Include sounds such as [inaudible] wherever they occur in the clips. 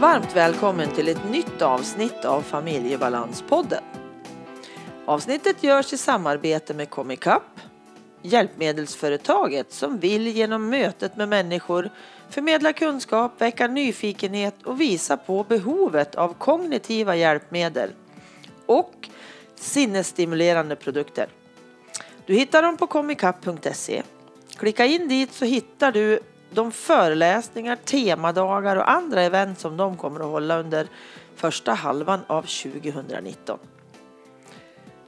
Varmt välkommen till ett nytt avsnitt av Familjebalanspodden. Avsnittet görs i samarbete med Comicap, hjälpmedelsföretaget som vill genom mötet med människor förmedla kunskap, väcka nyfikenhet och visa på behovet av kognitiva hjälpmedel och sinnesstimulerande produkter. Du hittar dem på comicap.se. Klicka in dit så hittar du de föreläsningar, temadagar och andra event som de kommer att hålla under första halvan av 2019.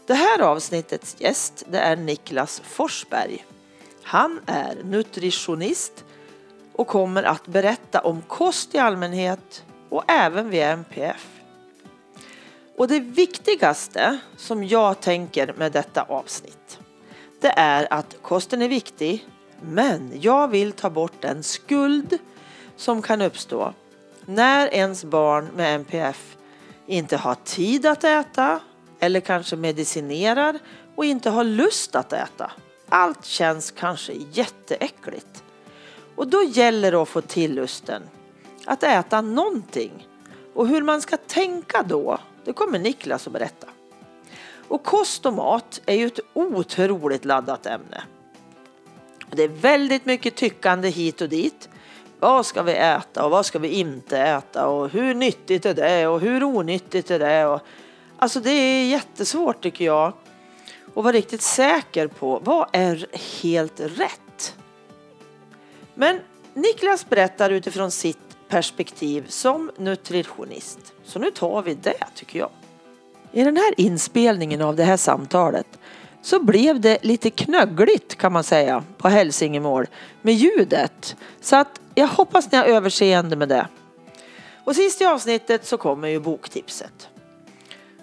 Det här avsnittets gäst det är Niklas Forsberg. Han är nutritionist och kommer att berätta om kost i allmänhet och även vid MPF. Och det viktigaste som jag tänker med detta avsnitt det är att kosten är viktig men jag vill ta bort den skuld som kan uppstå när ens barn med MPF inte har tid att äta eller kanske medicinerar och inte har lust att äta. Allt känns kanske jätteäckligt. Och då gäller det att få till lusten att äta någonting. Och hur man ska tänka då, det kommer Niklas att berätta. Och kost och mat är ju ett otroligt laddat ämne. Det är väldigt mycket tyckande hit och dit. Vad ska vi äta och vad ska vi inte äta och hur nyttigt är det och hur onyttigt är det? Och, alltså det är jättesvårt tycker jag att vara riktigt säker på vad är helt rätt. Men Niklas berättar utifrån sitt perspektiv som nutritionist. Så nu tar vi det tycker jag. I den här inspelningen av det här samtalet så blev det lite knöggligt kan man säga på Hälsingemål med ljudet. Så att jag hoppas ni har överseende med det. Och sist i avsnittet så kommer ju boktipset.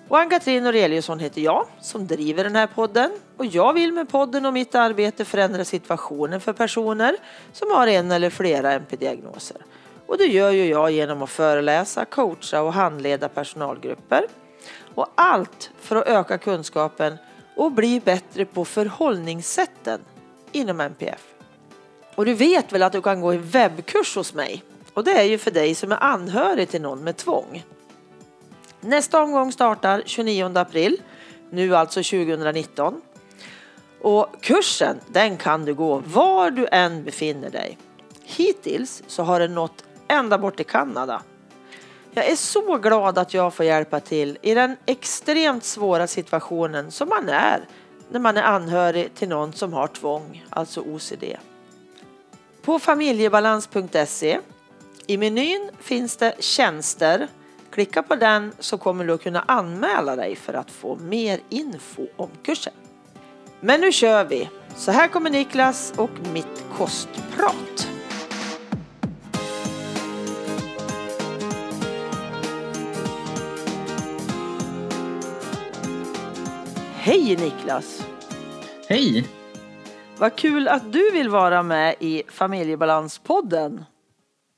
Och Ann-Katrin Noreliusson heter jag som driver den här podden och jag vill med podden och mitt arbete förändra situationen för personer som har en eller flera MP-diagnoser. Och det gör ju jag genom att föreläsa, coacha och handleda personalgrupper. Och allt för att öka kunskapen och bli bättre på förhållningssätten inom MPF. Och du vet väl att du kan gå en webbkurs hos mig? Och det är ju för dig som är anhörig till någon med tvång. Nästa omgång startar 29 april, nu alltså 2019. Och kursen den kan du gå var du än befinner dig. Hittills så har den nått ända bort till Kanada jag är så glad att jag får hjälpa till i den extremt svåra situationen som man är när man är anhörig till någon som har tvång, alltså OCD. På familjebalans.se i menyn finns det tjänster. Klicka på den så kommer du att kunna anmäla dig för att få mer info om kursen. Men nu kör vi! Så här kommer Niklas och mitt kostprat. Hej Niklas! Hej! Vad kul att du vill vara med i Familjebalanspodden.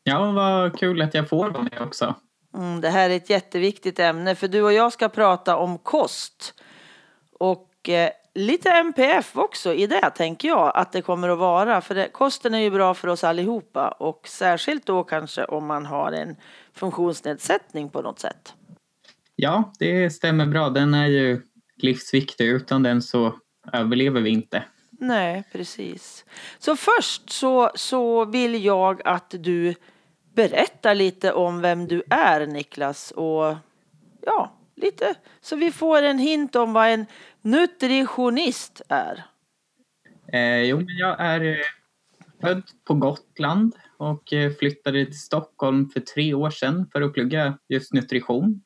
Ja, vad kul att jag får vara med också. Mm, det här är ett jätteviktigt ämne för du och jag ska prata om kost. Och eh, lite MPF också i det tänker jag att det kommer att vara. För det, kosten är ju bra för oss allihopa och särskilt då kanske om man har en funktionsnedsättning på något sätt. Ja, det stämmer bra. Den är ju livsviktig. Utan den så överlever vi inte. Nej, precis. Så först så, så vill jag att du berättar lite om vem du är Niklas och ja, lite så vi får en hint om vad en nutritionist är. Eh, jo, men jag är eh, född på Gotland och eh, flyttade till Stockholm för tre år sedan för att plugga just nutrition.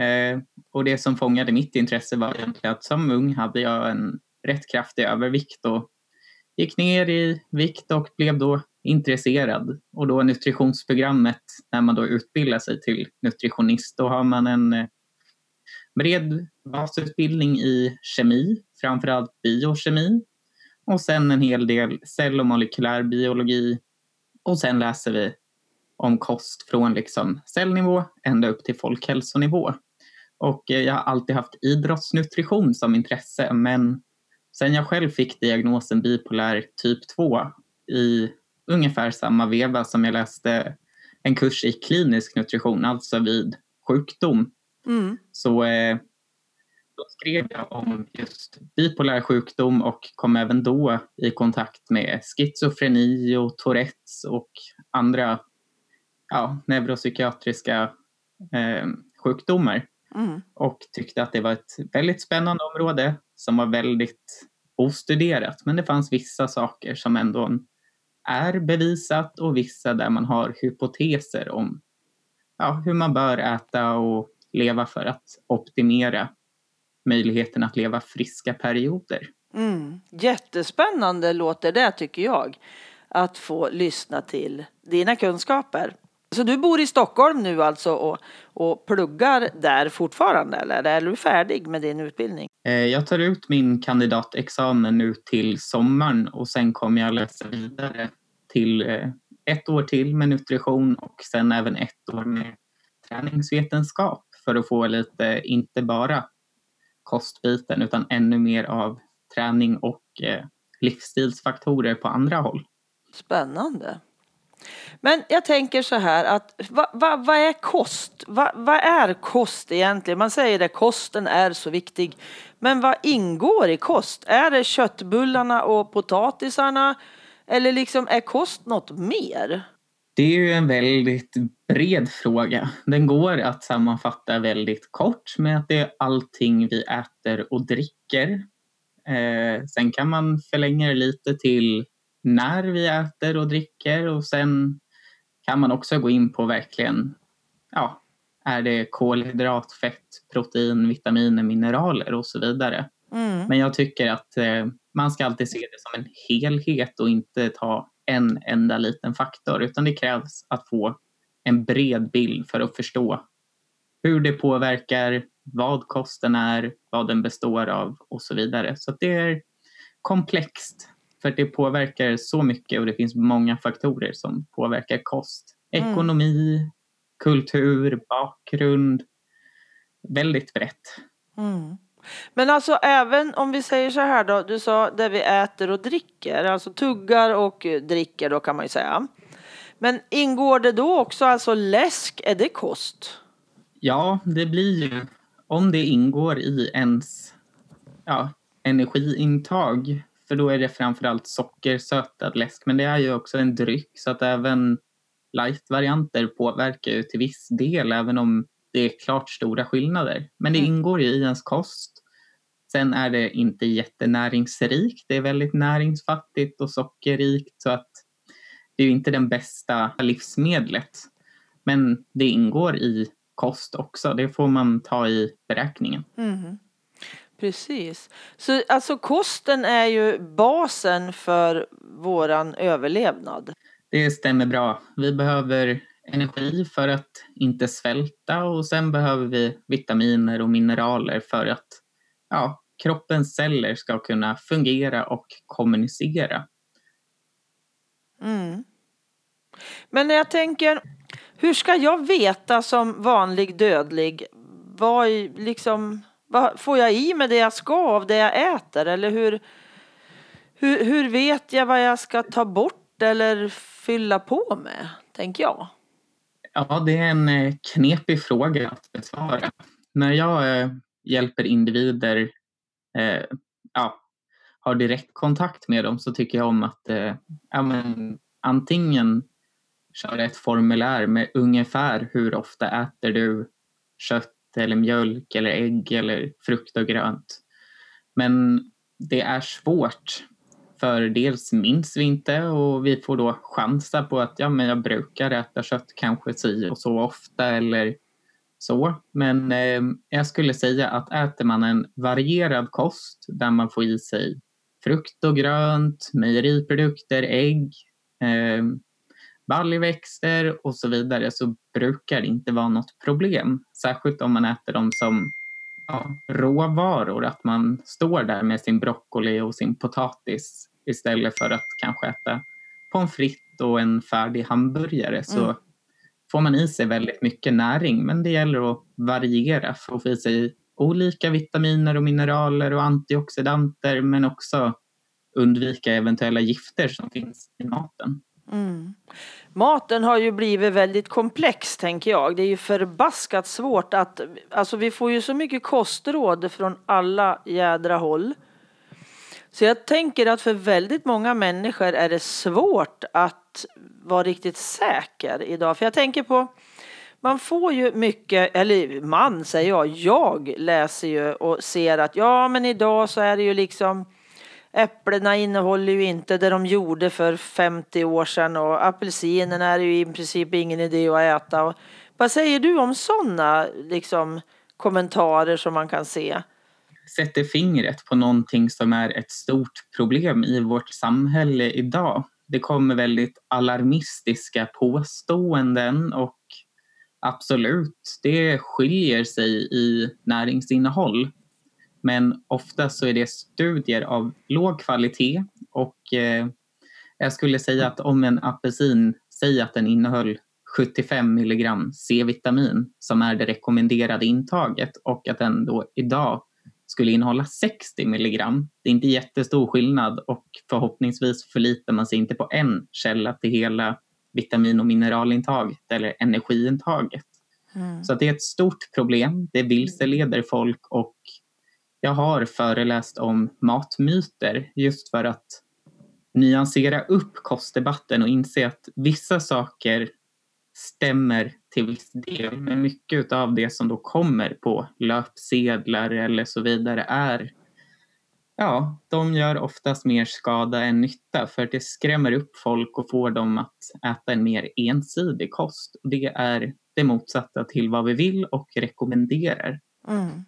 Eh, och det som fångade mitt intresse var egentligen att som ung hade jag en rätt kraftig övervikt och gick ner i vikt och blev då intresserad. Och då nutritionsprogrammet, när man då utbildar sig till nutritionist, då har man en eh, bred basutbildning i kemi, framförallt biokemi och sen en hel del cell och molekylär biologi och sen läser vi om kost från liksom cellnivå ända upp till folkhälsonivå. Och eh, jag har alltid haft idrottsnutrition som intresse men sen jag själv fick diagnosen bipolär typ 2 i ungefär samma veva som jag läste en kurs i klinisk nutrition, alltså vid sjukdom. Mm. Så eh, då skrev jag om just bipolär sjukdom och kom även då i kontakt med schizofreni och Tourettes och andra ja, neuropsykiatriska eh, sjukdomar. Mm. Och tyckte att det var ett väldigt spännande område som var väldigt ostuderat. Men det fanns vissa saker som ändå är bevisat och vissa där man har hypoteser om ja, hur man bör äta och leva för att optimera möjligheten att leva friska perioder. Mm. Jättespännande låter det tycker jag. Att få lyssna till dina kunskaper. Så du bor i Stockholm nu alltså och, och pluggar där fortfarande eller är du färdig med din utbildning? Eh, jag tar ut min kandidatexamen nu till sommaren och sen kommer jag läsa vidare till eh, ett år till med nutrition och sen även ett år med träningsvetenskap för att få lite, inte bara kostbiten utan ännu mer av träning och eh, livsstilsfaktorer på andra håll. Spännande. Men jag tänker så här att vad va, va är kost? Vad va är kost egentligen? Man säger det, kosten är så viktig. Men vad ingår i kost? Är det köttbullarna och potatisarna? Eller liksom är kost något mer? Det är ju en väldigt bred fråga. Den går att sammanfatta väldigt kort med att det är allting vi äter och dricker. Eh, sen kan man förlänga det lite till när vi äter och dricker och sen kan man också gå in på verkligen, ja, är det kolhydrat, fett, protein, vitaminer, mineraler och så vidare. Mm. Men jag tycker att eh, man ska alltid se det som en helhet och inte ta en enda liten faktor utan det krävs att få en bred bild för att förstå hur det påverkar, vad kosten är, vad den består av och så vidare. Så det är komplext för det påverkar så mycket och det finns många faktorer som påverkar kost. Mm. Ekonomi, kultur, bakgrund. Väldigt brett. Mm. Men alltså även om vi säger så här då, du sa det vi äter och dricker, alltså tuggar och eh, dricker då kan man ju säga. Men ingår det då också alltså läsk, är det kost? Ja, det blir ju om det ingår i ens ja, energiintag. För då är det framförallt sockersötad läsk. Men det är ju också en dryck så att även light-varianter påverkar ju till viss del även om det är klart stora skillnader. Men det Mm. ingår ju i ens kost. Sen är det inte jättenäringsrikt. Det är väldigt näringsfattigt och sockerrikt så att det är ju inte den bästa livsmedlet. Men det ingår i kost också. Det får man ta i beräkningen. Mhm. Precis. Så alltså kosten är ju basen för våran överlevnad. Det stämmer bra. Vi behöver energi för att inte svälta och sen behöver vi vitaminer och mineraler för att ja, kroppens celler ska kunna fungera och kommunicera. Mm. Men när jag tänker, hur ska jag veta som vanlig dödlig vad liksom, vad får jag i mig det jag ska av det jag äter? Eller hur, hur, hur vet jag vad jag ska ta bort eller fylla på med, tänker jag. Ja, det är en eh, knepig fråga att besvara. När jag eh, hjälper individer, eh, ja, har direktkontakt med dem så tycker jag om att eh, ja, men, antingen köra ett formulär med ungefär hur ofta äter du kött eller mjölk eller ägg eller frukt och grönt. Men det är svårt för dels minns vi inte och vi får då chansa på att ja, men jag brukar äta kött kanske si och så ofta eller så. Men eh, jag skulle säga att äter man en varierad kost där man får i sig frukt och grönt, mejeriprodukter, ägg, eh, baljväxter och så vidare så brukar inte vara något problem. Särskilt om man äter dem som ja, råvaror, att man står där med sin broccoli och sin potatis istället för att kanske äta pommes frites och en färdig hamburgare så Mm. får man i sig väldigt mycket näring men det gäller att variera för att få i sig olika vitaminer och mineraler och antioxidanter men också undvika eventuella gifter som finns i maten. Mm. Maten har ju blivit väldigt komplex tänker jag. Det är ju förbaskat svårt att, alltså vi får ju så mycket kostråd från alla jädra håll. Så jag tänker att för väldigt många människor är det svårt att vara riktigt säker idag. För jag tänker på, man får ju mycket, eller man säger jag, jag läser ju och ser att ja men idag så är det ju liksom Äpplena innehåller ju inte det de gjorde för 50 år sedan och apelsinerna är ju i princip ingen idé att äta. vad säger du om sådana liksom, kommentarer som man kan se? Sätter fingret på någonting som är ett stort problem i vårt samhälle idag. Det kommer väldigt alarmistiska påståenden och absolut, det skiljer sig i näringsinnehåll. Men ofta så är det studier av låg kvalitet och eh, jag skulle säga att om en apelsin säger att den innehöll 75 milligram C-vitamin som är det rekommenderade intaget och att den då idag skulle innehålla 60 milligram. Det är inte jättestor skillnad och förhoppningsvis förlitar man sig inte på en källa till hela vitamin och mineralintaget eller energiintaget. Mm. Så det är ett stort problem. Det vilseleder folk och jag har föreläst om matmyter just för att nyansera upp kostdebatten och inse att vissa saker stämmer till viss del. Men mycket av det som då kommer på löpsedlar eller så vidare är Ja, de gör oftast mer skada än nytta för det skrämmer upp folk och får dem att äta en mer ensidig kost. Det är det motsatta till vad vi vill och rekommenderar. Mm.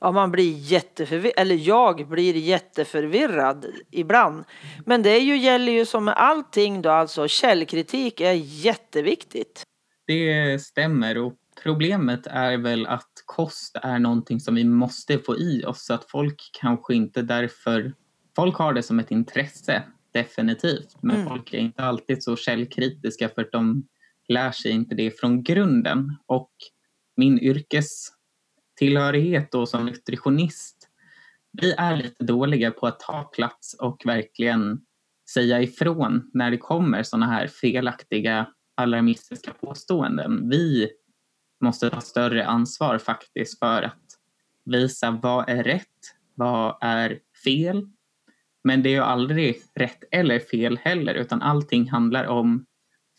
Ja, man blir jätteförvirrad, eller jag blir jätteförvirrad ibland. Men det ju, gäller ju som med allting då, alltså källkritik är jätteviktigt. Det stämmer och problemet är väl att kost är någonting som vi måste få i oss så att folk kanske inte därför, folk har det som ett intresse definitivt, men mm. folk är inte alltid så källkritiska för att de lär sig inte det från grunden och min yrkes tillhörighet då som nutritionist, vi är lite dåliga på att ta plats och verkligen säga ifrån när det kommer sådana här felaktiga alarmistiska påståenden. Vi måste ta större ansvar faktiskt för att visa vad är rätt, vad är fel. Men det är ju aldrig rätt eller fel heller utan allting handlar om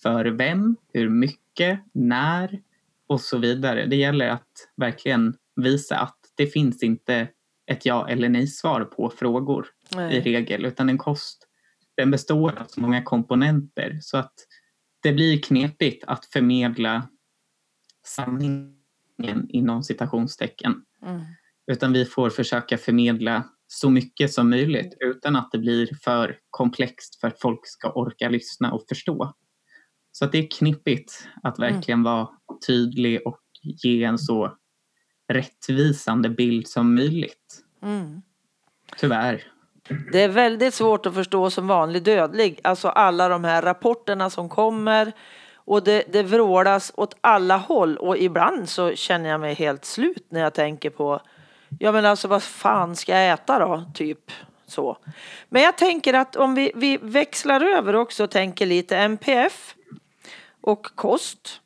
för vem, hur mycket, när och så vidare. Det gäller att verkligen visa att det finns inte ett ja eller nej svar på frågor nej. i regel utan en kost den består av så många komponenter så att det blir knepigt att förmedla sanningen inom citationstecken. Mm. Utan vi får försöka förmedla så mycket som möjligt utan att det blir för komplext för att folk ska orka lyssna och förstå. Så att det är knippigt att mm. verkligen mm. vara tydlig och ge en så rättvisande bild som möjligt. Mm. Tyvärr. Det är väldigt svårt att förstå som vanlig dödlig. Alltså alla de här rapporterna som kommer och det, det vrålas åt alla håll och ibland så känner jag mig helt slut när jag tänker på ja men alltså vad fan ska jag äta då? Typ så. Men jag tänker att om vi, vi växlar över också och tänker lite MPF och kost.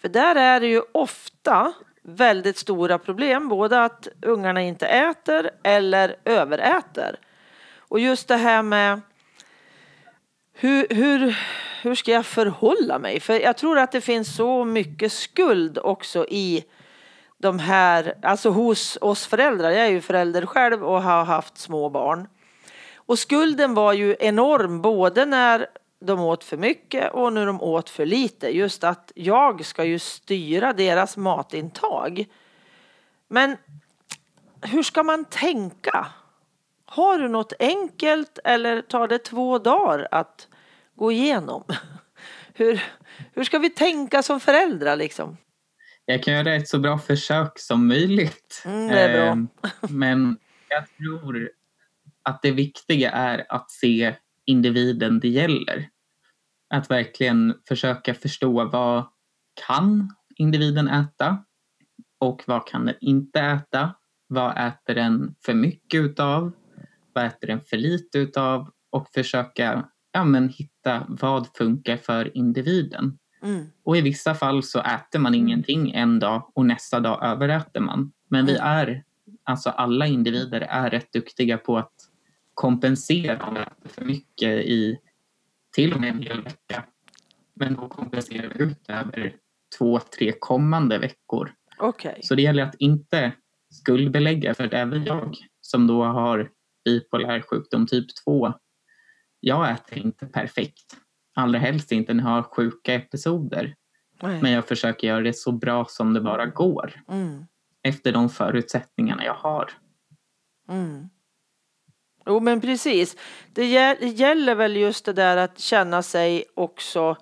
För där är det ju ofta väldigt stora problem, både att ungarna inte äter eller överäter. Och just det här med hur, hur, hur ska jag förhålla mig? För jag tror att det finns så mycket skuld också i de här, alltså hos oss föräldrar. Jag är ju förälder själv och har haft små barn. Och skulden var ju enorm både när de åt för mycket och när de åt för lite. Just att jag ska ju styra deras matintag. Men hur ska man tänka? Har du något enkelt eller tar det två dagar att gå igenom? [laughs] Hur, hur ska vi tänka som föräldrar liksom? Jag kan göra ett så bra försök som möjligt. Mm, det är bra. Ehm, men jag tror att det viktiga är att se individen det gäller. Att verkligen försöka förstå vad kan individen äta och vad kan den inte äta? Vad äter den för mycket utav? Vad äter den för lite utav? Och försöka ja, men hitta vad funkar för individen. Mm. Och i vissa fall så äter man ingenting en dag och nästa dag överäter man. Men vi Mm. är, alltså alla individer är rätt duktiga på att kompensera om vi äter för mycket i till och med en hel vecka. Men då kompensera ut över två, tre kommande veckor. Okej. Så det gäller att inte skuldbelägga, för även jag som då har bipolär sjukdom typ 2, jag äter inte perfekt. Allra helst inte när jag har sjuka episoder. Nej. Men jag försöker göra det så bra som det bara går Mm. efter de förutsättningarna jag har. Mm. Jo men precis. Det gäller väl just det där att känna sig också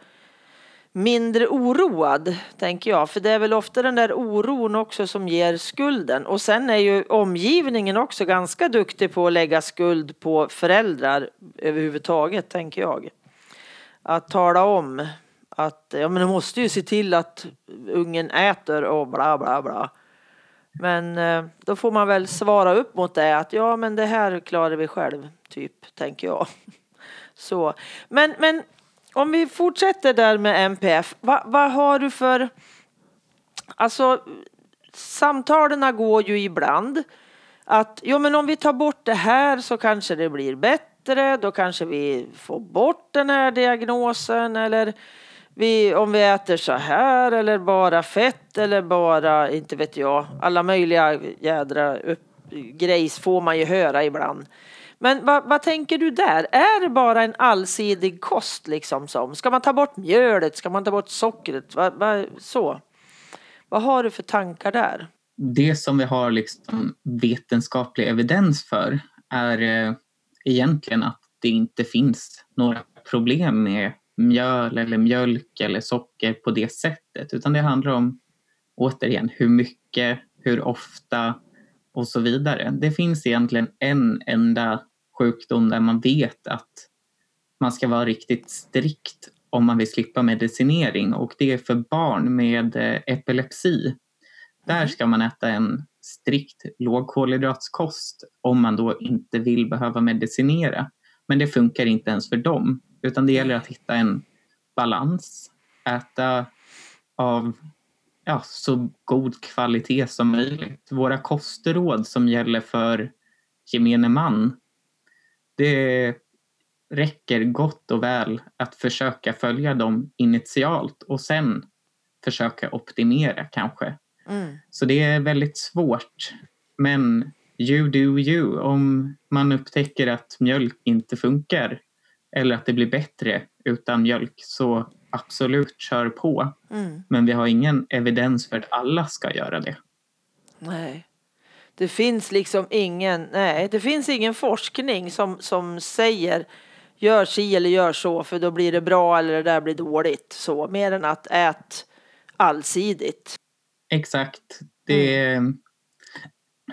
mindre oroad, tänker jag. För det är väl ofta den där oron också som ger skulden. Och sen är ju omgivningen också ganska duktig på att lägga skuld på föräldrar överhuvudtaget, tänker jag. Att tala om att ja, men du måste ju se till att ungen äter och bla bla bla. Men eh, då får man väl svara upp mot det att ja men det här klarar vi själv, typ, tänker jag. [laughs] Så. Men, men om vi fortsätter där med MPF, vad, vad har du för... Alltså, samtalen går ju ibland att jo men om vi tar bort det här så kanske det blir bättre, då kanske vi får bort den här diagnosen eller vi, om vi äter så här eller bara fett eller bara, inte vet jag, alla möjliga jädra upp, grejs får man ju höra ibland. Men vad, vad tänker du där? Är det bara en allsidig kost liksom som? Ska man ta bort mjölet? Ska man ta bort sockret? Vad, va, så. Vad har du för tankar där? Det som vi har liksom vetenskaplig evidens för är eh, egentligen att det inte finns några problem med mjöl eller mjölk eller socker på det sättet. Utan det handlar om, återigen, hur mycket, hur ofta och så vidare. Det finns egentligen en enda sjukdom där man vet att man ska vara riktigt strikt om man vill slippa medicinering och det är för barn med eh, epilepsi. Där ska man äta en strikt lågkolhydratskost om man då inte vill behöva medicinera. Men det funkar inte ens för dem, utan det gäller att hitta en balans. Äta av ja, så god kvalitet som möjligt. Våra kostråd som gäller för gemene man, det räcker gott och väl att försöka följa dem initialt och sen försöka optimera kanske. Mm. Så det är väldigt svårt. Men you do you. Om man upptäcker att mjölk inte funkar eller att det blir bättre utan mjölk så absolut kör på. Mm. Men vi har ingen evidens för att alla ska göra det. Nej. Det finns liksom ingen, nej, det finns ingen forskning som, som säger gör si eller gör så för då blir det bra eller det där blir dåligt. Så mer än att ät allsidigt. Exakt. Det...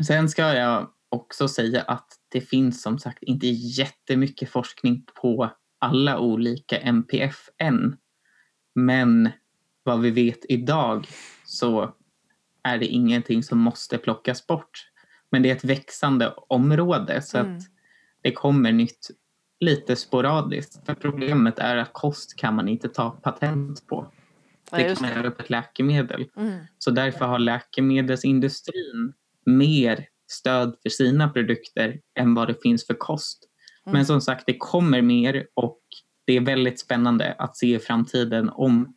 Sen ska jag också säga att det finns som sagt inte jättemycket forskning på alla olika MPF än. Men vad vi vet idag så är det ingenting som måste plockas bort. Men det är ett växande område så Mm. att det kommer nytt lite sporadiskt. För problemet är att kost kan man inte ta patent på. Ja, Det kan man göra på ett läkemedel. Mm. Så därför har läkemedelsindustrin mer stöd för sina produkter än vad det finns för kost. Mm. Men som sagt, det kommer mer och det är väldigt spännande att se i framtiden om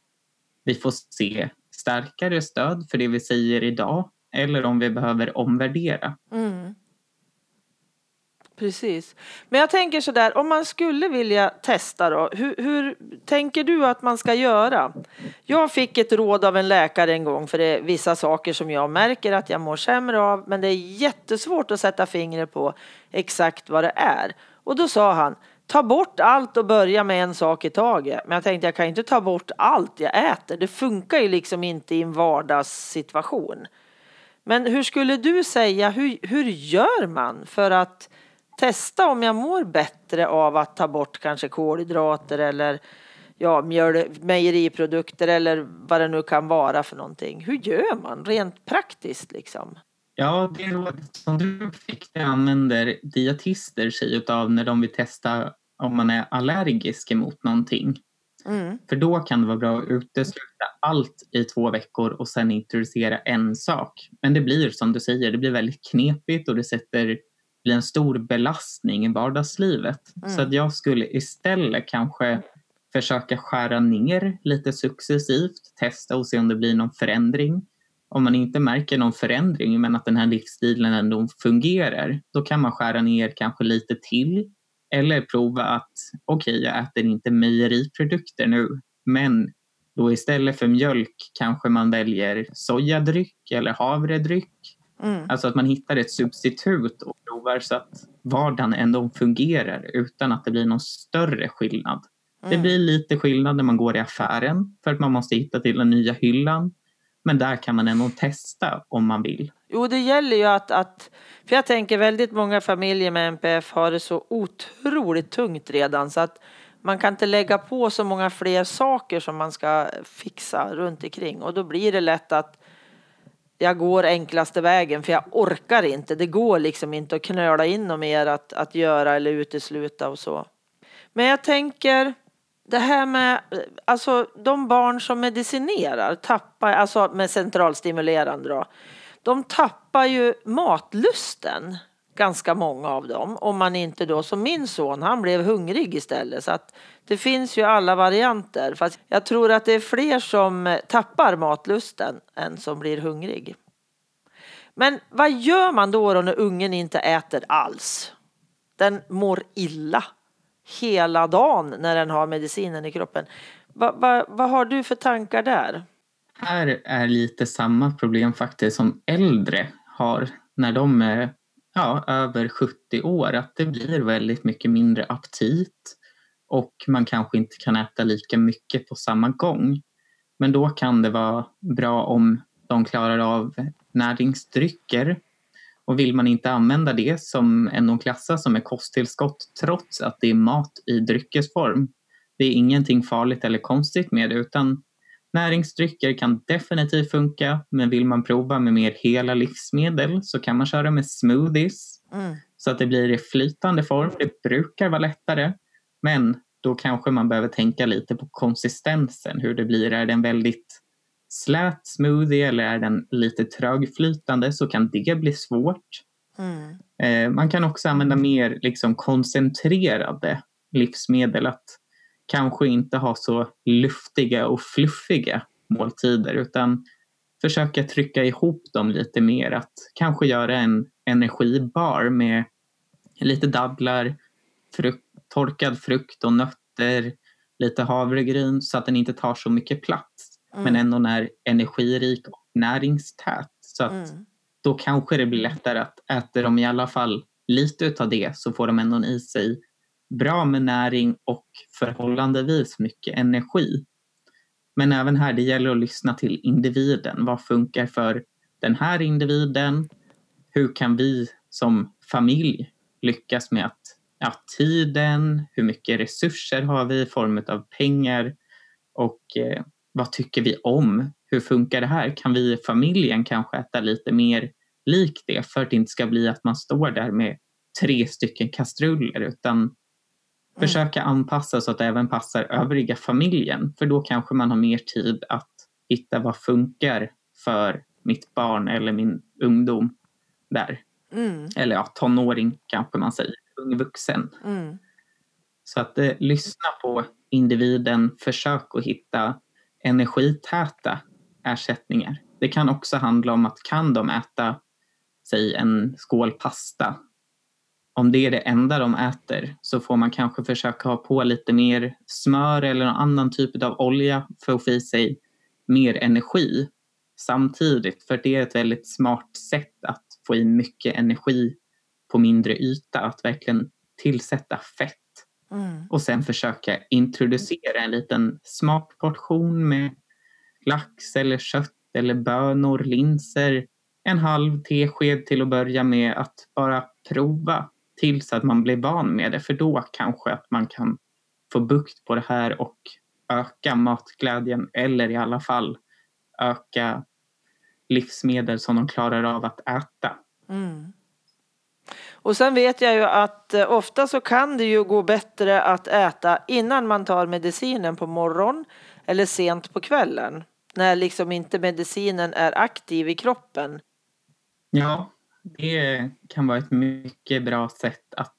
vi får se starkare stöd för det vi säger idag eller om vi behöver omvärdera. Mm. Precis. Men jag tänker så där, om man skulle vilja testa då, hur, hur tänker du att man ska göra? Jag fick ett råd av en läkare en gång för det är vissa saker som jag märker att jag mår sämre av, men det är jättesvårt att sätta fingret på exakt vad det är. Och då sa han, ta bort allt och börja med en sak i taget. Men jag tänkte, jag kan inte ta bort allt jag äter. Det funkar ju liksom inte i en vardagssituation. Men hur skulle du säga, hur, hur gör man för att testa om jag mår bättre av att ta bort kanske kolhydrater eller ja, mjöl, mejeriprodukter eller vad det nu kan vara för någonting. Hur gör man rent praktiskt liksom? Ja, det rådet som du fick det använder dietister sig utav när de vill testa om man är allergisk emot någonting. Mm. För då kan det vara bra att utesluta allt i två veckor och sen introducera en sak. Men det blir som du säger, det blir väldigt knepigt och det sätter blir en stor belastning i vardagslivet. Mm. Så att jag skulle istället kanske försöka skära ner lite successivt, testa och se om det blir någon förändring. Om man inte märker någon förändring men att den här livsstilen ändå fungerar, då kan man skära ner kanske lite till. Eller prova att okej, okay, jag äter inte mejeriprodukter nu, men då istället för mjölk kanske man väljer sojadryck eller havredryck. Mm. Alltså att man hittar ett substitut och provar så att vardagen ändå fungerar utan att det blir någon större skillnad. Det Mm. blir lite skillnad när man går i affären för att man måste hitta till den nya hyllan. Men där kan man ändå testa om man vill. Jo, det gäller ju att, att... För jag tänker väldigt många familjer med NPF har det så otroligt tungt redan så att man kan inte lägga på så många fler saker som man ska fixa runt omkring och då blir det lätt att jag går enklaste vägen för jag orkar inte. Det går liksom inte att knöla in något mer att, att göra eller utesluta och så. Men jag tänker det här med alltså de barn som medicinerar tappar alltså med centralstimulerande då. De tappar ju matlusten ganska många av dem om man inte då som min son han blev hungrig istället så att det finns ju alla varianter fast jag tror att det är fler som tappar matlusten än som blir hungrig. Men vad gör man då, då när ungen inte äter alls? Den mår illa hela dagen när den har medicinen i kroppen. Va, va, vad har du för tankar där? Här är lite samma problem faktiskt som äldre har när de är ja, över 70 år. Att det blir väldigt mycket mindre aptit och man kanske inte kan äta lika mycket på samma gång. Men då kan det vara bra om de klarar av näringsdrycker. Och vill man inte använda det som ändå klassas som ett kosttillskott trots att det är mat i dryckesform. Det är ingenting farligt eller konstigt med det utan näringsdrycker kan definitivt funka men vill man prova med mer hela livsmedel så kan man köra med smoothies Mm. så att det blir i flytande form. Det brukar vara lättare men då kanske man behöver tänka lite på konsistensen, hur det blir. Är den väldigt slät smoothie eller är den lite trögflytande så kan det bli svårt. Mm. Eh, man kan också använda mer liksom, koncentrerade livsmedel. Att kanske inte ha så luftiga och fluffiga måltider utan försöka trycka ihop dem lite mer. Att kanske göra en energibar med lite dadlar, frukt, torkad frukt och nötter, lite havregryn så att den inte tar så mycket plats Mm. men ändå är energirik och näringstät. Så att Mm. då kanske det blir lättare att äter de i alla fall lite av det så får de ändå i sig bra med näring och förhållandevis mycket energi. Men även här, det gäller att lyssna till individen. Vad funkar för den här individen? Hur kan vi som familj lyckas med att ja, tiden, hur mycket resurser har vi i form av pengar och eh, vad tycker vi om? Hur funkar det här? Kan vi i familjen kanske äta lite mer likt det för att det inte ska bli att man står där med tre stycken kastruller utan försöka anpassa så att det även passar övriga familjen för då kanske man har mer tid att hitta vad funkar för mitt barn eller min ungdom där. Mm. Eller ja, tonåring kanske man säger, ung vuxen. Mm. Så att eh, lyssna på individen, försök att hitta energitäta ersättningar. Det kan också handla om att kan de äta, säg en skål pasta. Om det är det enda de äter så får man kanske försöka ha på lite mer smör eller någon annan typ av olja för att få i sig mer energi samtidigt. För det är ett väldigt smart sätt att få i mycket energi på mindre yta. Att verkligen tillsätta fett Mm. och sen försöka introducera en liten smakportion med lax eller kött eller bönor, linser, en halv tesked till att börja med att bara prova tills att man blir van med det för då kanske att man kan få bukt på det här och öka matglädjen eller i alla fall öka livsmedel som de klarar av att äta. Mm. Och sen vet jag ju att eh, ofta så kan det ju gå bättre att äta innan man tar medicinen på morgonen eller sent på kvällen. När liksom inte medicinen är aktiv i kroppen. Ja, det kan vara ett mycket bra sätt att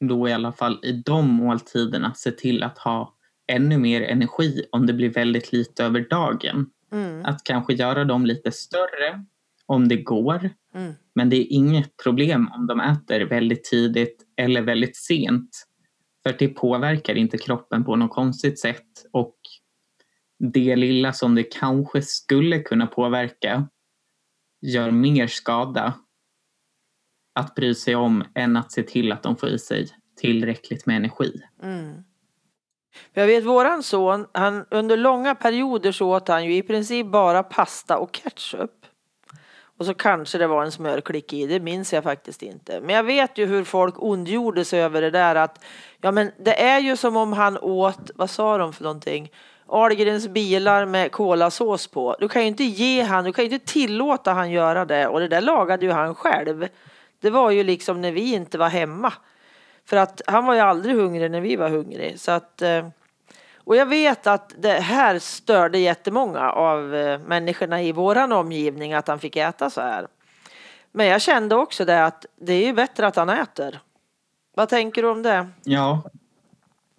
då i alla fall i de måltiderna se till att ha ännu mer energi om det blir väldigt lite över dagen. Mm. Att kanske göra dem lite större om det går. Mm. Men det är inget problem om de äter väldigt tidigt eller väldigt sent. För det påverkar inte kroppen på något konstigt sätt och det lilla som det kanske skulle kunna påverka gör mer skada att bry sig om än att se till att de får i sig tillräckligt med energi. Mm. Jag vet våran son, han, under långa perioder så åt han ju i princip bara pasta och ketchup. Och så kanske det var en smörklick i, det minns jag faktiskt inte. Men jag vet ju hur folk ondgjorde sig över det där att ja men det är ju som om han åt, vad sa de för någonting? Ahlgrens bilar med kolasås på. Du kan ju inte ge han, du kan ju inte tillåta han göra det och det där lagade ju han själv. Det var ju liksom när vi inte var hemma. För att han var ju aldrig hungrig när vi var hungriga. Så att, eh, och jag vet att det här störde jättemånga av eh, människorna i våran omgivning att han fick äta så här. Men jag kände också det att det är ju bättre att han äter. Vad tänker du om det? Ja,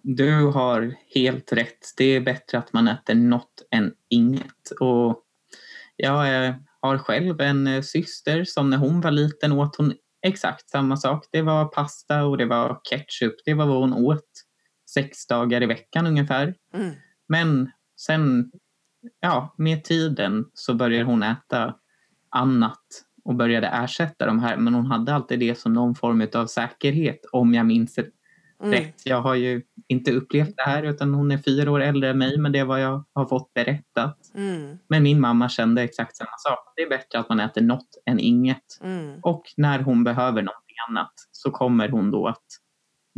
du har helt rätt. Det är bättre att man äter något än inget. Och jag eh, har själv en syster som när hon var liten åt hon exakt samma sak. Det var pasta och det var ketchup. Det var vad hon åt sex dagar i veckan ungefär. Mm. Men sen, ja, med tiden så började hon äta annat och började ersätta de här. Men hon hade alltid det som någon form av säkerhet om jag minns Mm. rätt. Jag har ju inte upplevt det här utan hon är fyra år äldre än mig men det är vad jag har fått berättat. Mm. Men min mamma kände exakt samma sak. Det är bättre att man äter något än inget. Mm. Och när hon behöver någonting annat så kommer hon då att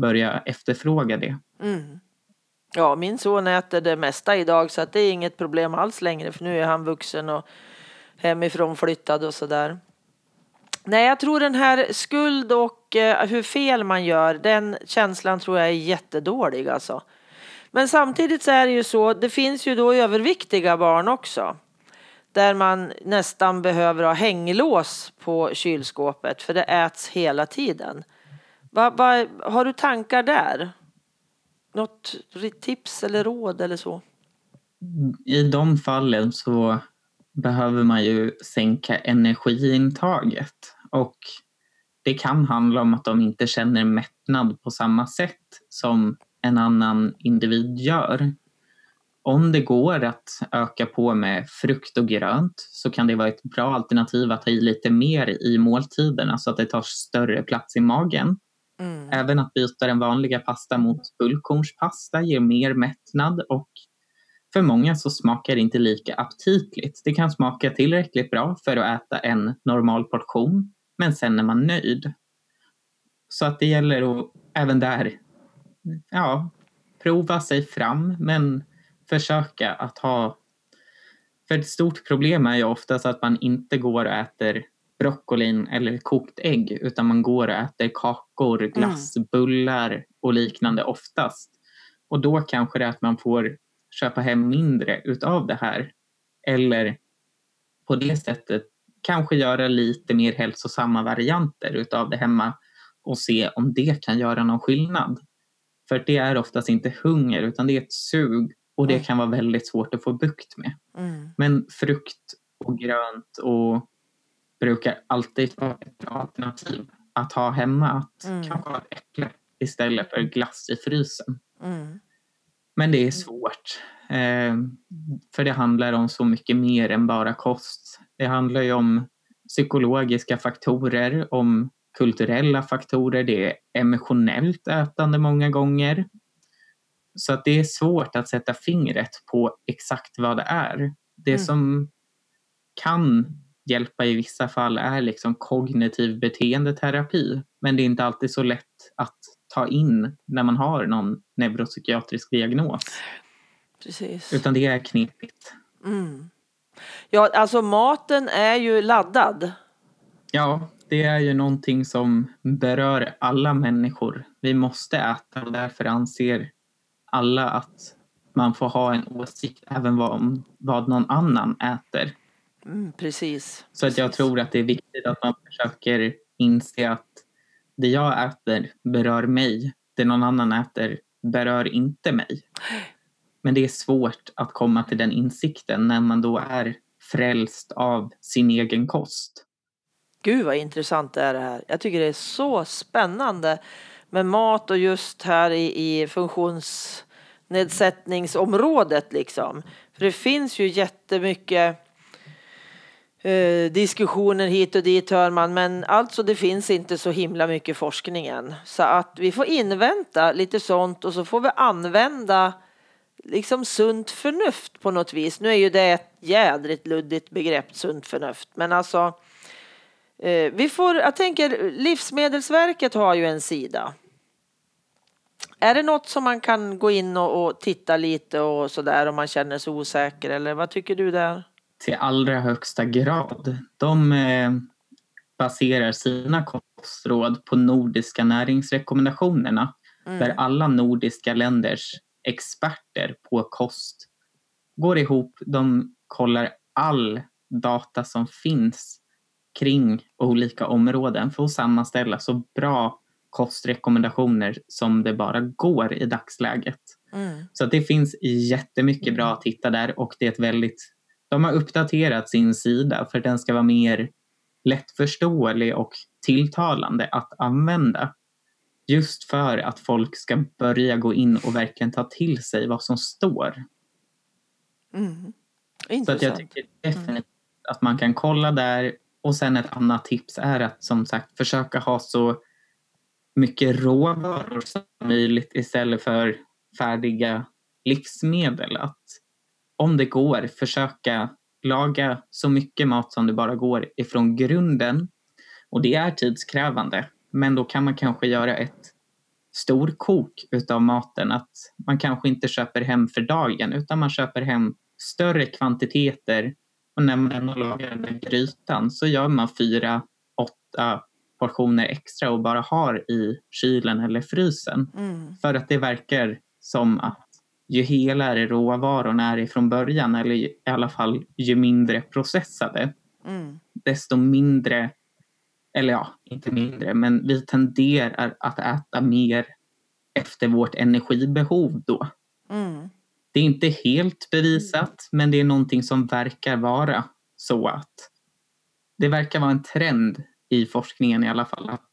börja efterfråga det. Mm. Ja, min son äter det mesta idag så att det är inget problem alls längre för nu är han vuxen och hemifrån flyttad och sådär. Nej, jag tror den här skuld och eh, hur fel man gör, den känslan tror jag är jättedålig alltså. Men samtidigt så är det ju så, det finns ju då överviktiga barn också. Där man nästan behöver ha hänglås på kylskåpet för det äts hela tiden. Va, va, har du tankar där? Något tips eller råd eller så? I de fallen så behöver man ju sänka energiintaget och det kan handla om att de inte känner mättnad på samma sätt som en annan individ gör. Om det går att öka på med frukt och grönt så kan det vara ett bra alternativ att ha i lite mer i måltiderna så att det tar större plats i magen. Mm. Även att byta den vanliga pasta mot fullkornspasta ger mer mättnad och för många så smakar det inte lika aptitligt. Det kan smaka tillräckligt bra för att äta en normal portion, men sen är man nöjd. Så att det gäller att även där, ja, prova sig fram, men försöka att ha... För ett stort problem är ju oftast att man inte går och äter broccolin eller kokt ägg, utan man går och äter kakor, glass, bullar och liknande oftast. Och då kanske det är att man får köpa hem mindre utav det här. Eller på det sättet kanske göra lite mer hälsosamma varianter utav det hemma och se om det kan göra någon skillnad. För det är oftast inte hunger utan det är ett sug och det Mm. kan vara väldigt svårt att få bukt med. Mm. Men frukt och grönt och brukar alltid vara ett alternativ att ha hemma. Att Mm. kanske ha ett äpple istället för glass i frysen. Mm. Men det är svårt. Eh, för det handlar om så mycket mer än bara kost. Det handlar ju om psykologiska faktorer, om kulturella faktorer, det är emotionellt ätande många gånger. Så att det är svårt att sätta fingret på exakt vad det är. Det Mm. som kan hjälpa i vissa fall är liksom kognitiv beteendeterapi. Men det är inte alltid så lätt att ta in när man har någon neuropsykiatrisk diagnos. Precis. Utan det är knepigt. Mm. Ja, alltså maten är ju laddad. Ja, det är ju någonting som berör alla människor. Vi måste äta och därför anser alla att man får ha en åsikt även om vad någon annan äter. Mm, precis. Så att jag tror att det är viktigt att man försöker inse att det jag äter berör mig. Det någon annan äter berör inte mig. Men det är svårt att komma till den insikten när man då är frälst av sin egen kost. Gud vad intressant det är det här. Jag tycker det är så spännande med mat och just här i, i funktionsnedsättningsområdet liksom. För det finns ju jättemycket eh, diskussioner hit och dit hör man, men alltså det finns inte så himla mycket forskning än. Så att vi får invänta lite sånt och så får vi använda liksom sunt förnuft på något vis. Nu är ju det ett jädrigt luddigt begrepp, sunt förnuft, men alltså eh, vi får, jag tänker Livsmedelsverket har ju en sida. Är det något som man kan gå in och, och titta lite och sådär om man känner sig osäker eller vad tycker du där? Till allra högsta grad. De eh, baserar sina kostråd på nordiska näringsrekommendationerna Mm. där alla nordiska länders experter på kost går ihop. De kollar all data som finns kring olika områden för att sammanställa så bra kostrekommendationer som det bara går i dagsläget. Mm. Så det finns jättemycket bra att hitta där och det är ett väldigt... De har uppdaterat sin sida för att den ska vara mer lättförståelig och tilltalande att använda. Just för att folk ska börja gå in och verkligen ta till sig vad som står. Mm. Så att jag tycker definitivt att man kan kolla där. Och sen ett annat tips är att som sagt försöka ha så mycket råvaror som möjligt istället för färdiga livsmedel. Att om det går försöka laga så mycket mat som det bara går ifrån grunden. Och det är tidskrävande. Men då kan man kanske göra ett storkok utav maten. Att man kanske inte köper hem för dagen utan man köper hem större kvantiteter. Och när man lagar den där grytan så gör man fyra, åtta portioner extra och bara har i kylen eller frysen. Mm. För att det verkar som att ju helare råvarorna är ifrån början eller i alla fall ju mindre processade Mm. desto mindre, eller ja, inte mindre, men vi tenderar att äta mer efter vårt energibehov då. Mm. Det är inte helt bevisat, men det är någonting som verkar vara så att det verkar vara en trend i forskningen i alla fall att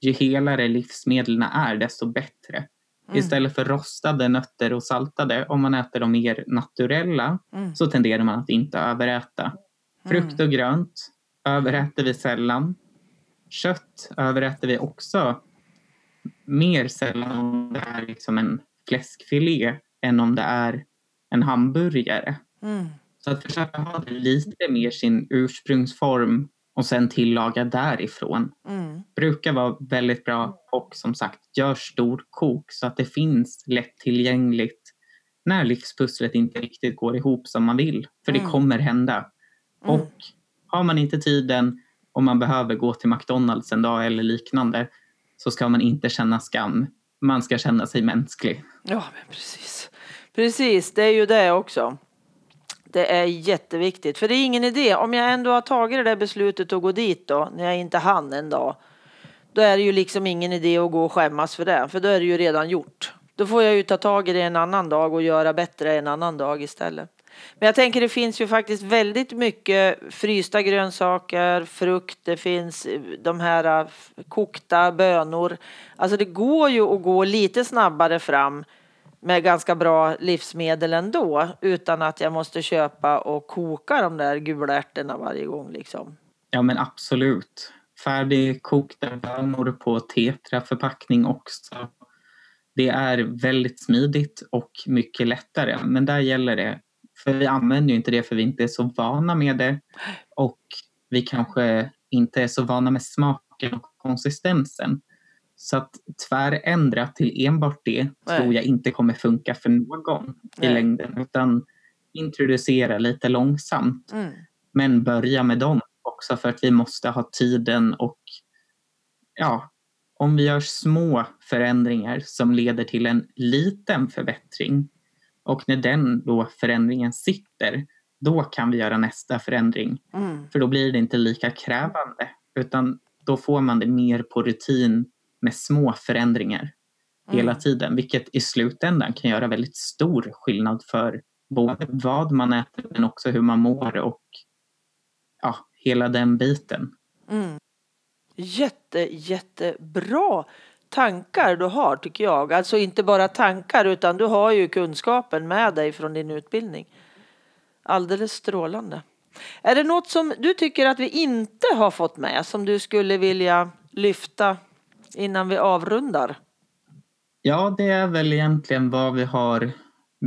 ju helare livsmedlen är, desto bättre. Mm. Istället för rostade nötter och saltade, om man äter de mer naturella, Mm. så tenderar man att inte överäta. Frukt och grönt överäter vi sällan. Kött överäter vi också mer sällan om det är liksom en fläskfilé än om det är en hamburgare. Mm. Så att försöka ha det lite mer sin ursprungsform och sen tillaga därifrån Mm. brukar vara väldigt bra och som sagt gör storkok så att det finns lättillgängligt när livspusslet inte riktigt går ihop som man vill. För det Mm. kommer hända. Mm. Och har man inte tiden och man behöver gå till McDonalds en dag eller liknande så ska man inte känna skam. Man ska känna sig mänsklig. Ja, men precis. Precis, det är ju det också. Det är jätteviktigt, för det är ingen idé. Om jag ändå har tagit det där beslutet att gå dit då, när jag inte hann en dag, då är det ju liksom ingen idé att gå och skämmas för det, för då är det ju redan gjort. Då får jag ju ta tag i det en annan dag och göra bättre en annan dag istället. Men jag tänker det finns ju faktiskt väldigt mycket frysta grönsaker, frukt, det finns eh, de här eh, kokta bönor. Alltså det går ju att gå lite snabbare fram med ganska bra livsmedel ändå utan att jag måste köpa och koka de där gula ärtorna varje gång liksom. Ja men absolut. Färdigkokta bönor på tetraförpackning också. Det är väldigt smidigt och mycket lättare. Men där gäller det, för vi använder ju inte det för vi inte är så vana med det. Och vi kanske inte är så vana med smaken och konsistensen. Så att tvärändra till enbart det Nej. tror jag inte kommer funka för någon i Nej. längden. Utan introducera lite långsamt. Mm. Men börja med dem också för att vi måste ha tiden och ja, om vi gör små förändringar som leder till en liten förbättring och när den då förändringen sitter, då kan vi göra nästa förändring. Mm. För då blir det inte lika krävande utan då får man det mer på rutin med små förändringar hela Mm. tiden, vilket i slutändan kan göra väldigt stor skillnad för både vad man äter men också hur man mår och ja, hela den biten. Mm. Jätte, jättebra tankar du har tycker jag. Alltså inte bara tankar utan du har ju kunskapen med dig från din utbildning. Alldeles strålande. Är det något som du tycker att vi inte har fått med som du skulle vilja lyfta innan vi avrundar? Ja, det är väl egentligen vad vi har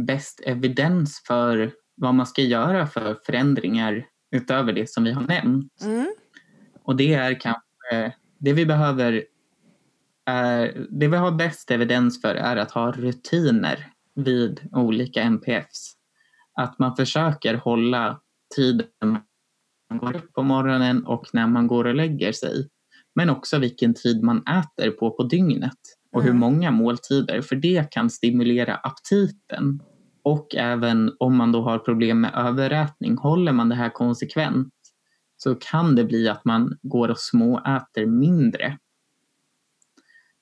bäst evidens för vad man ska göra för förändringar utöver det som vi har nämnt. Mm. Och det är kanske det vi behöver är, det vi har bäst evidens för är att ha rutiner vid olika NPFs. Att man försöker hålla tiden man går upp på morgonen och när man går och lägger sig. Men också vilken tid man äter på på dygnet och hur Mm. många måltider för det kan stimulera aptiten. Och även om man då har problem med överätning, håller man det här konsekvent så kan det bli att man går och småäter mindre.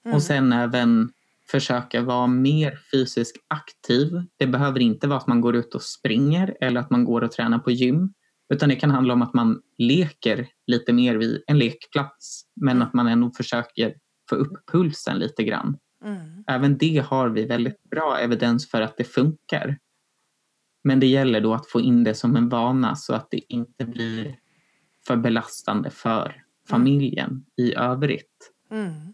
Mm. Och sen även försöka vara mer fysiskt aktiv. Det behöver inte vara att man går ut och springer eller att man går och tränar på gym. Utan det kan handla om att man leker lite mer vid en lekplats. Men Mm. att man ändå försöker få upp pulsen lite grann. Mm. Även det har vi väldigt bra evidens för att det funkar. Men det gäller då att få in det som en vana så att det inte blir för belastande för familjen i övrigt. Mm.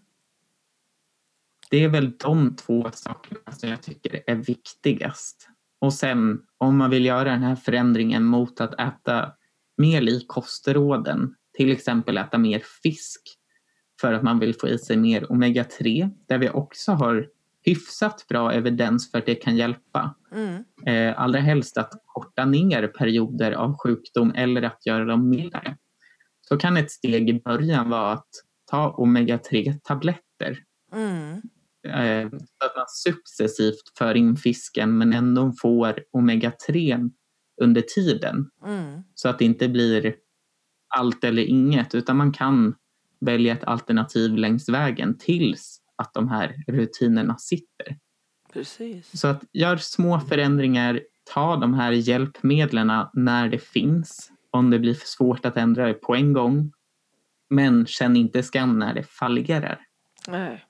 Det är väl de två sakerna som jag tycker är viktigast. Och sen om man vill göra den här förändringen mot att äta mer i kostråden, till exempel äta mer fisk för att man vill få i sig mer omega-3, där vi också har hyfsat bra evidens för att det kan hjälpa. Mm. Eh, allra helst att korta ner perioder av sjukdom eller att göra dem mildare. Så kan ett steg i början vara att ta omega-3-tabletter Mm. Eh, att man successivt för in fisken men ändå får omega-3 under tiden. Mm. Så att det inte blir allt eller inget utan man kan välja ett alternativ längs vägen tills att de här rutinerna sitter. Precis. Så att gör små förändringar, ta de här hjälpmedlen när det finns. Om det blir för svårt att ändra det på en gång. Men känn inte skam när det fallerar. Nej.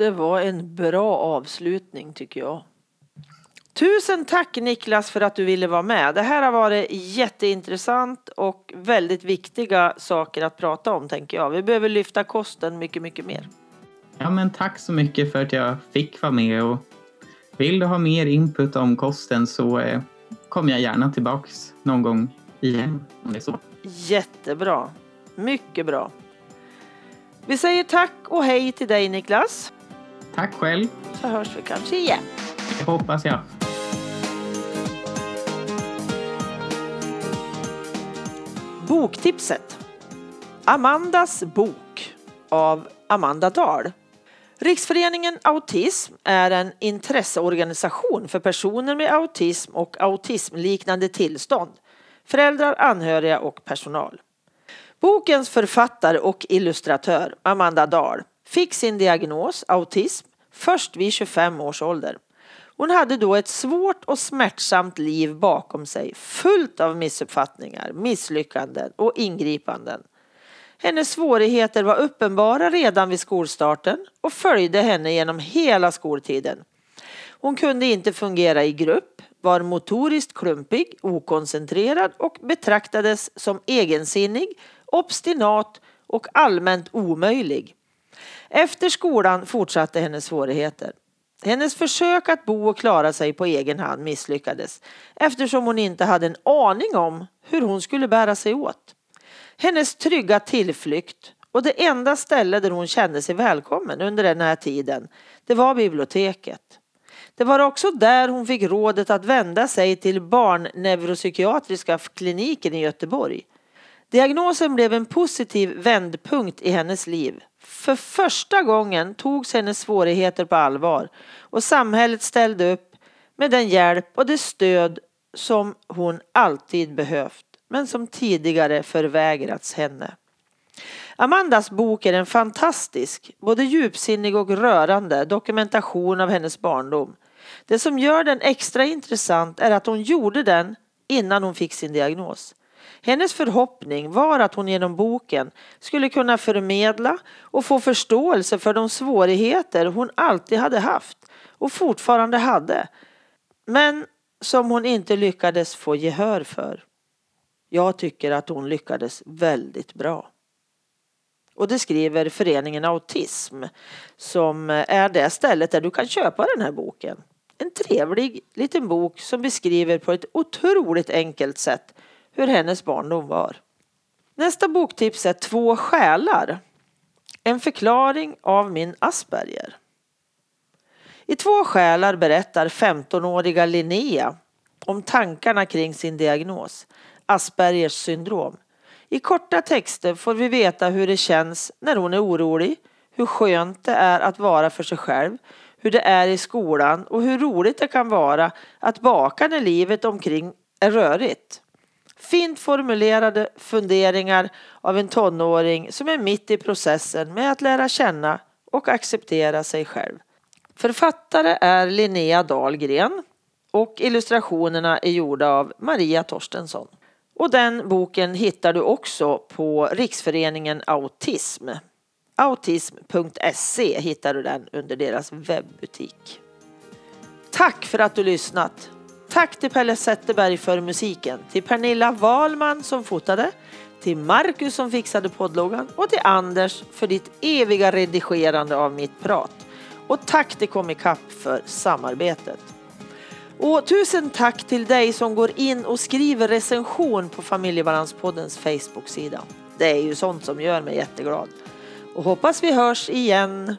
Det var en bra avslutning tycker jag. Tusen tack Niklas för att du ville vara med. Det här har varit jätteintressant och väldigt viktiga saker att prata om tänker jag. Vi behöver lyfta kosten mycket, mycket mer. Ja, men tack så mycket för att jag fick vara med och vill du ha mer input om kosten så eh, kommer jag gärna tillbaks någon gång igen om det är så. Jättebra. Mycket bra. Vi säger tack och hej till dig Niklas. Tack själv. Så hörs vi kanske igen. Det hoppas jag. Boktipset. Amandas bok av Amanda Dahl. Riksföreningen Autism är en intresseorganisation för personer med autism och autismliknande tillstånd, föräldrar, anhöriga och personal. Bokens författare och illustratör Amanda Dahl fick sin diagnos autism först vid 25 års ålder. Hon hade då ett svårt och smärtsamt liv bakom sig fullt av missuppfattningar, misslyckanden och ingripanden. Hennes svårigheter var uppenbara redan vid skolstarten och följde henne genom hela skoltiden. Hon kunde inte fungera i grupp, var motoriskt klumpig, okoncentrerad och betraktades som egensinnig, obstinat och allmänt omöjlig. Efter skolan fortsatte hennes svårigheter. Hennes försök att bo och klara sig på egen hand misslyckades eftersom hon inte hade en aning om hur hon skulle bära sig åt. Hennes trygga tillflykt och det enda ställe där hon kände sig välkommen under den här tiden, det var biblioteket. Det var också där hon fick rådet att vända sig till barnneuropsykiatriska kliniken i Göteborg. Diagnosen blev en positiv vändpunkt i hennes liv. För första gången togs hennes svårigheter på allvar och samhället ställde upp med den hjälp och det stöd som hon alltid behövt men som tidigare förvägrats henne. Amandas bok är en fantastisk, både djupsinnig och rörande dokumentation av hennes barndom. Det som gör den extra intressant är att hon gjorde den innan hon fick sin diagnos. Hennes förhoppning var att hon genom boken skulle kunna förmedla och få förståelse för de svårigheter hon alltid hade haft och fortfarande hade. Men som hon inte lyckades få gehör för. Jag tycker att hon lyckades väldigt bra. Och det skriver föreningen Autism som är det stället där du kan köpa den här boken. En trevlig liten bok som beskriver på ett otroligt enkelt sätt hur hennes barndom var. Nästa boktips är Två själar. En förklaring av min Asperger. I Två själar berättar 15-åriga Linnea om tankarna kring sin diagnos, Aspergers syndrom. I korta texter får vi veta hur det känns när hon är orolig, hur skönt det är att vara för sig själv, hur det är i skolan och hur roligt det kan vara att baka när livet omkring är rörigt. Fint formulerade funderingar av en tonåring som är mitt i processen med att lära känna och acceptera sig själv. Författare är Linnea Dahlgren och illustrationerna är gjorda av Maria Torstensson. Och den boken hittar du också på Riksföreningen Autism. Autism.se hittar du den under deras webbutik. Tack för att du lyssnat! Tack till Pelle Zetterberg för musiken, till Pernilla Wahlman som fotade, till Marcus som fixade poddloggan och till Anders för ditt eviga redigerande av mitt prat. Och tack till Comicap för samarbetet. Och tusen tack till dig som går in och skriver recension på Familjebalanspoddens Facebook-sida. Det är ju sånt som gör mig jätteglad. Och hoppas vi hörs igen.